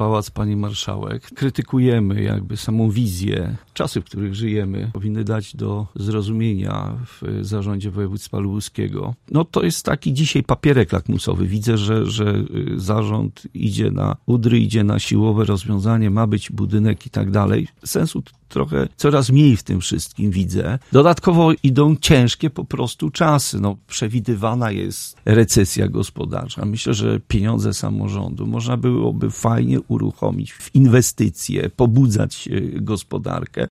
pałac pani marszałek. Krytykujemy jakby samą wizję. Czasy, w których żyjemy, powinny dać do zrozumienia w zarządzie województwa lubuskiego. No to jest taki dzisiaj papierek lakmusowy. Widzę, że, że y, zarząd idzie na udry, idzie na siłowe rozwiązanie, ma być budynek i tak dalej. Sensu trochę coraz mniej w tym wszystkim widzę. Dodatkowo idą ciężkie po prostu czasy. No, przewidywana jest recesja gospodarcza. Myślę, że pieniądze samorządu można byłoby fajnie uruchomić w inwestycje, pobudzać y, gospodarkę.